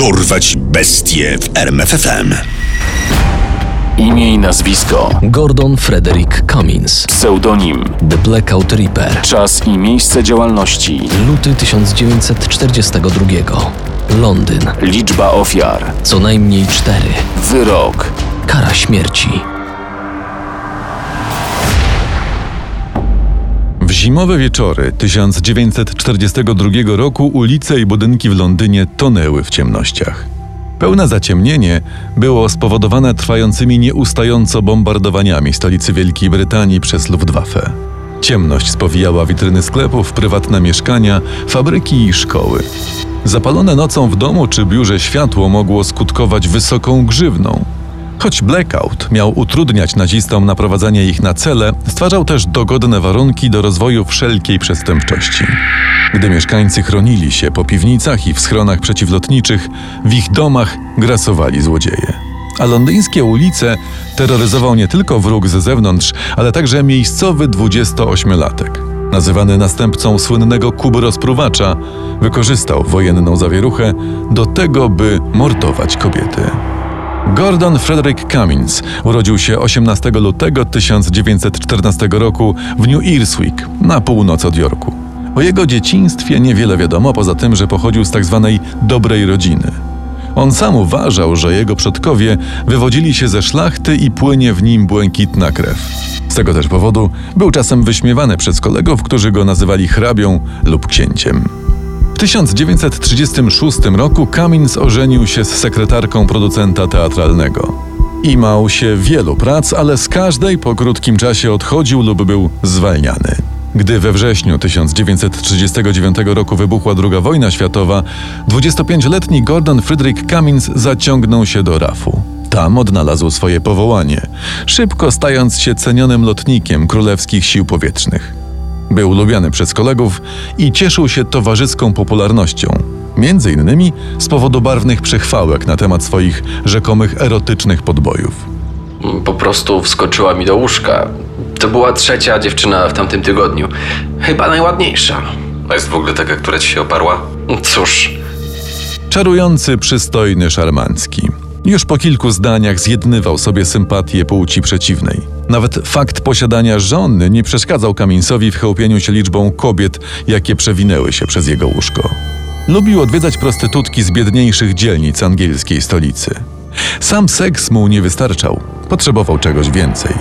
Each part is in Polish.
Dorwać bestie w RMFFM. Imię i nazwisko. Gordon Frederick Cummins. Pseudonim. The Blackout Reaper. Czas i miejsce działalności. Luty 1942. Londyn. Liczba ofiar. Co najmniej cztery. Wyrok. Kara śmierci. Zimowe wieczory 1942 roku ulice i budynki w Londynie tonęły w ciemnościach. Pełne zaciemnienie było spowodowane trwającymi nieustająco bombardowaniami stolicy Wielkiej Brytanii przez Luftwaffe. Ciemność spowijała witryny sklepów, prywatne mieszkania, fabryki i szkoły. Zapalone nocą w domu czy biurze światło mogło skutkować wysoką grzywną. Choć blackout miał utrudniać nazistom naprowadzanie ich na cele, stwarzał też dogodne warunki do rozwoju wszelkiej przestępczości. Gdy mieszkańcy chronili się po piwnicach i w schronach przeciwlotniczych, w ich domach grasowali złodzieje. A londyńskie ulice terroryzował nie tylko wróg ze zewnątrz, ale także miejscowy 28-latek. Nazywany następcą słynnego Kuby rozpruwacza, wykorzystał wojenną zawieruchę do tego, by mordować kobiety. Gordon Frederick Cummins urodził się 18 lutego 1914 roku w New Earswick na północ od Yorku. O jego dzieciństwie niewiele wiadomo, poza tym, że pochodził z tzw. Tak dobrej rodziny. On sam uważał, że jego przodkowie wywodzili się ze szlachty i płynie w nim błękitna krew. Z tego też powodu był czasem wyśmiewany przez kolegów, którzy go nazywali hrabią lub księciem. W 1936 roku Cummins ożenił się z sekretarką producenta teatralnego. Imał się wielu prac, ale z każdej po krótkim czasie odchodził lub był zwalniany. Gdy we wrześniu 1939 roku wybuchła II wojna światowa, 25-letni Gordon Frederick Cummins zaciągnął się do RAF-u. Tam odnalazł swoje powołanie, szybko stając się cenionym lotnikiem królewskich sił powietrznych. Był lubiany przez kolegów i cieszył się towarzyską popularnością, między innymi z powodu barwnych przechwałek na temat swoich rzekomych erotycznych podbojów. Po prostu wskoczyła mi do łóżka. To była trzecia dziewczyna w tamtym tygodniu. Chyba najładniejsza. A jest w ogóle taka, która ci się oparła? Cóż, Czarujący, przystojny, szarmancki. Już po kilku zdaniach zjednywał sobie sympatię płci przeciwnej. Nawet fakt posiadania żony nie przeszkadzał Kaminsowi w chełpieniu się liczbą kobiet, jakie przewinęły się przez jego łóżko. Lubił odwiedzać prostytutki z biedniejszych dzielnic angielskiej stolicy. Sam seks mu nie wystarczał, potrzebował czegoś więcej.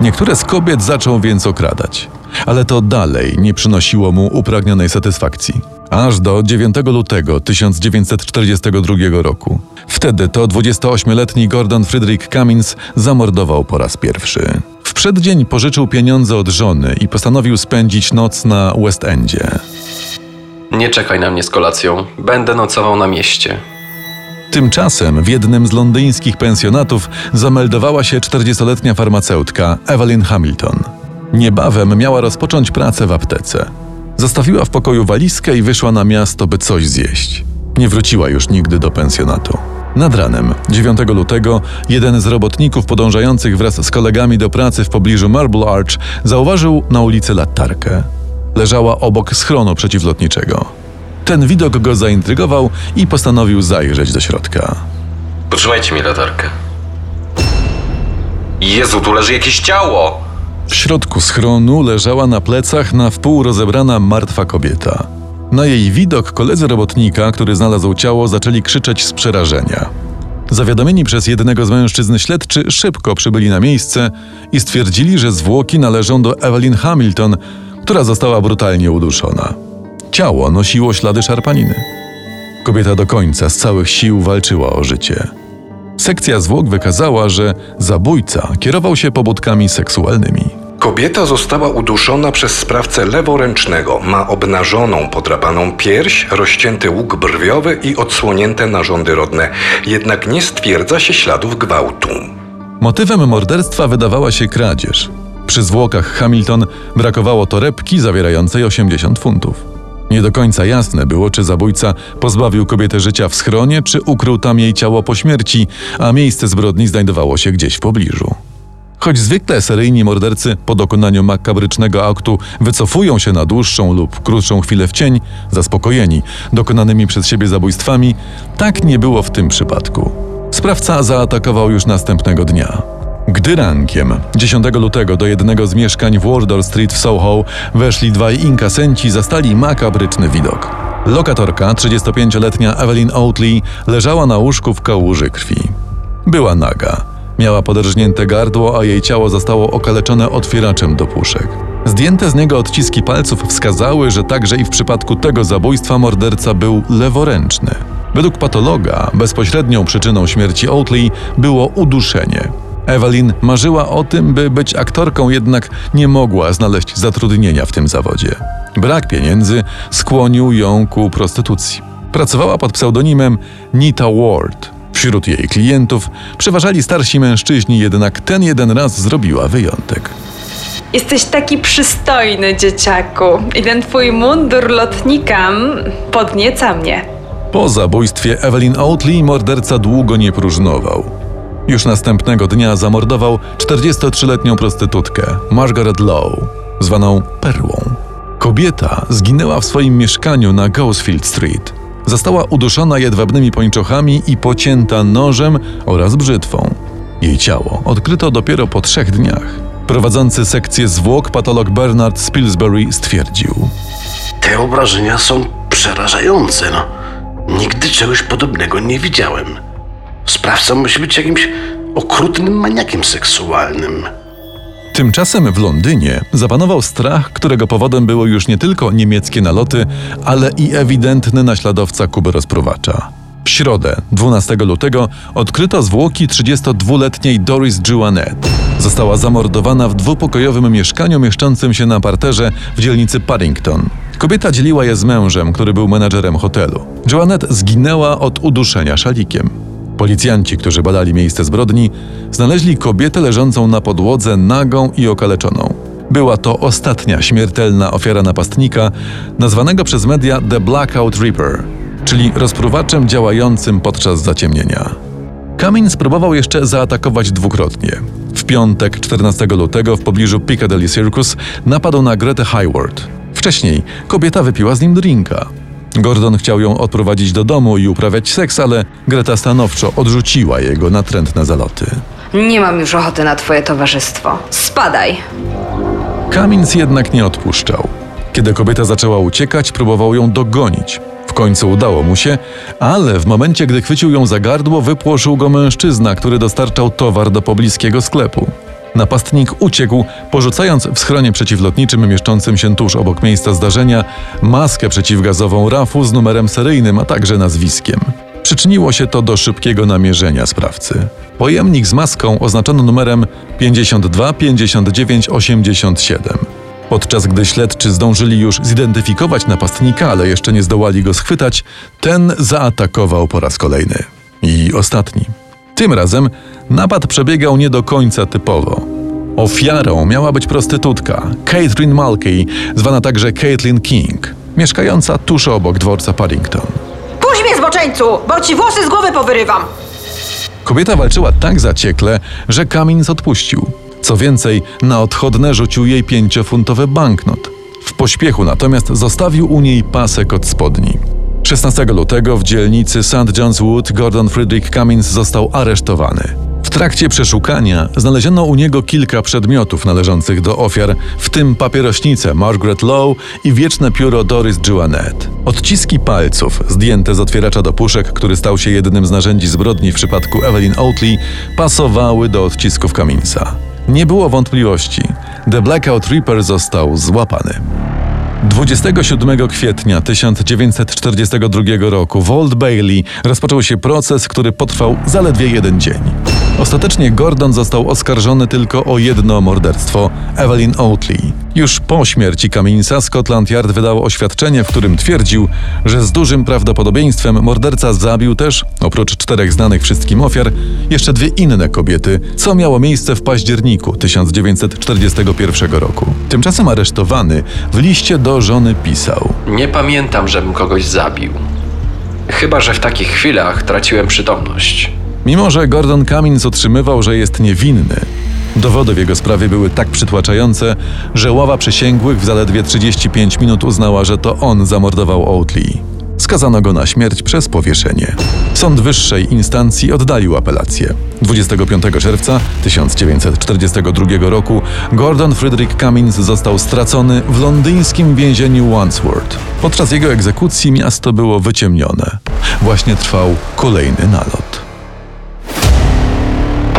Niektóre z kobiet zaczął więc okradać, ale to dalej nie przynosiło mu upragnionej satysfakcji. Aż do 9 lutego 1942 roku. Wtedy to 28-letni Gordon Frederick Cummins zamordował po raz pierwszy. W przeddzień pożyczył pieniądze od żony i postanowił spędzić noc na West Endzie. nie czekaj na mnie z kolacją. Będę nocował na mieście. Tymczasem w jednym z londyńskich pensjonatów zameldowała się 40-letnia farmaceutka Evelyn Hamilton. Niebawem miała rozpocząć pracę w aptece. Zostawiła w pokoju walizkę i wyszła na miasto, by coś zjeść. Nie wróciła już nigdy do pensjonatu. Nad ranem, 9 lutego, jeden z robotników podążających wraz z kolegami do pracy w pobliżu Marble Arch zauważył na ulicy latarkę. Leżała obok schronu przeciwlotniczego. Ten widok go zaintrygował i postanowił zajrzeć do środka. Potrzymajcie mi latarkę. Jezu, tu leży jakieś ciało! W środku schronu leżała na plecach na wpół rozebrana martwa kobieta. Na jej widok koledzy robotnika, który znalazł ciało, zaczęli krzyczeć z przerażenia. Zawiadomieni przez jednego z mężczyzn śledczy szybko przybyli na miejsce i stwierdzili, że zwłoki należą do Evelyn Hamilton, która została brutalnie uduszona. Ciało nosiło ślady szarpaniny. Kobieta do końca z całych sił walczyła o życie. Sekcja zwłok wykazała, że zabójca kierował się pobudkami seksualnymi. Kobieta została uduszona przez sprawcę leworęcznego. Ma obnażoną, podrapaną pierś, rozcięty łuk brwiowy i odsłonięte narządy rodne. Jednak nie stwierdza się śladów gwałtu. Motywem morderstwa wydawała się kradzież. Przy zwłokach Hamilton brakowało torebki zawierającej 80 funtów. Nie do końca jasne było, czy zabójca pozbawił kobietę życia w schronie, czy ukrył tam jej ciało po śmierci, a miejsce zbrodni znajdowało się gdzieś w pobliżu. Choć zwykle seryjni mordercy po dokonaniu makabrycznego aktu wycofują się na dłuższą lub krótszą chwilę w cień, zaspokojeni dokonanymi przez siebie zabójstwami, tak nie było w tym przypadku. Sprawca zaatakował już następnego dnia. Gdy rankiem 10 lutego do jednego z mieszkań w Wardour Street w Soho weszli dwaj inkasenci, zastali makabryczny widok. Lokatorka, 35-letnia Evelyn Oatley, leżała na łóżku w kałuży krwi. Była naga. Miała poderżnięte gardło, a jej ciało zostało okaleczone otwieraczem do puszek. Zdjęte z niego odciski palców wskazały, że także i w przypadku tego zabójstwa morderca był leworęczny. Według patologa bezpośrednią przyczyną śmierci Oatley było uduszenie. Evelyn marzyła o tym, by być aktorką, jednak nie mogła znaleźć zatrudnienia w tym zawodzie. Brak pieniędzy skłonił ją ku prostytucji. Pracowała pod pseudonimem Nita Ward. Wśród jej klientów przeważali starsi mężczyźni, jednak ten jeden raz zrobiła wyjątek. Jesteś taki przystojny, dzieciaku. I ten twój mundur lotnika podnieca mnie. Po zabójstwie Evelyn Oatley morderca długo nie próżnował. Już następnego dnia zamordował 43-letnią prostytutkę Margaret Lowe, zwaną Perłą. Kobieta zginęła w swoim mieszkaniu na Gosfield Street. Została uduszona jedwabnymi pończochami i pocięta nożem oraz brzytwą. Jej ciało odkryto dopiero po trzech dniach. Prowadzący sekcję zwłok patolog Bernard Spilsbury stwierdził. Te obrażenia są przerażające. No. Nigdy czegoś podobnego nie widziałem. Sprawca musi być jakimś okrutnym maniakiem seksualnym. Tymczasem w Londynie zapanował strach, którego powodem było już nie tylko niemieckie naloty, ale i ewidentny naśladowca Kuby rozpruwacza. W środę, 12 lutego, odkryto zwłoki 32-letniej Doris Juanet. Została zamordowana w dwupokojowym mieszkaniu mieszczącym się na parterze w dzielnicy Paddington. Kobieta dzieliła je z mężem, który był menadżerem hotelu. Joanet zginęła od uduszenia szalikiem. Policjanci, którzy badali miejsce zbrodni, znaleźli kobietę leżącą na podłodze nagą i okaleczoną. Była to ostatnia śmiertelna ofiara napastnika, nazwanego przez media The Blackout Reaper, czyli rozpruwaczem działającym podczas zaciemnienia. Kamień spróbował jeszcze zaatakować dwukrotnie. W piątek 14 lutego w pobliżu Piccadilly Circus napadł na Gretę Hayward. Wcześniej kobieta wypiła z nim drinka. Gordon chciał ją odprowadzić do domu i uprawiać seks, ale Greta stanowczo odrzuciła jego natrętne zaloty. Nie mam już ochoty na twoje towarzystwo. Spadaj. Kamins jednak nie odpuszczał. Kiedy kobieta zaczęła uciekać, próbował ją dogonić. W końcu udało mu się, ale w momencie, gdy chwycił ją za gardło, wypłoszył go mężczyzna, który dostarczał towar do pobliskiego sklepu. Napastnik uciekł, porzucając w schronie przeciwlotniczym mieszczącym się tuż obok miejsca zdarzenia maskę przeciwgazową RAF-u z numerem seryjnym, a także nazwiskiem. Przyczyniło się to do szybkiego namierzenia sprawcy. Pojemnik z maską oznaczono numerem 525987. Podczas gdy śledczy zdążyli już zidentyfikować napastnika, ale jeszcze nie zdołali go schwytać, ten zaatakował po raz kolejny. I ostatni. Tym razem napad przebiegał nie do końca typowo. Ofiarą miała być prostytutka Caitlin Mulkey, zwana także Caitlin King, mieszkająca tuż obok dworca Paddington. Puść mnie, zboczeńcu, bo ci włosy z głowy powyrywam! Kobieta walczyła tak zaciekle, że Kamins odpuścił. Co więcej, na odchodne rzucił jej pięciofuntowy banknot. W pośpiechu natomiast zostawił u niej pasek od spodni. 16 lutego w dzielnicy St. John's Wood Gordon Frederick Cummins został aresztowany. Trakcie przeszukania znaleziono u niego kilka przedmiotów należących do ofiar, w tym papierośnicę Margaret Lowe i wieczne pióro Doris Juanet. Odciski palców, zdjęte z otwieracza do puszek, który stał się jednym z narzędzi zbrodni w przypadku Evelyn Oatley, pasowały do odcisków Cumminsa. Nie było wątpliwości. The Blackout Reaper został złapany. 27 kwietnia 1942 roku w Old Bailey rozpoczął się proces, który potrwał zaledwie jeden dzień. Ostatecznie Gordon został oskarżony tylko o jedno morderstwo Evelyn Oatley. Już po śmierci Cummingsa Scotland Yard wydał oświadczenie, w którym twierdził, że z dużym prawdopodobieństwem morderca zabił też, oprócz czterech znanych wszystkim ofiar, jeszcze dwie inne kobiety, co miało miejsce w październiku 1941 roku. Tymczasem aresztowany w liście do żony pisał. Nie pamiętam, żebym kogoś zabił. Chyba, że w takich chwilach traciłem przytomność. Mimo, że Gordon Cummins otrzymywał, że jest niewinny, Dowody w jego sprawie były tak przytłaczające, że ława przysięgłych w zaledwie 35 minut uznała, że to on zamordował Oatley. Skazano go na śmierć przez powieszenie. Sąd wyższej instancji oddalił apelację. 25 czerwca 1942 roku Gordon Frederick Cummins został stracony w londyńskim więzieniu Wandsworth. Podczas jego egzekucji miasto było wyciemnione. Właśnie trwał kolejny nalot.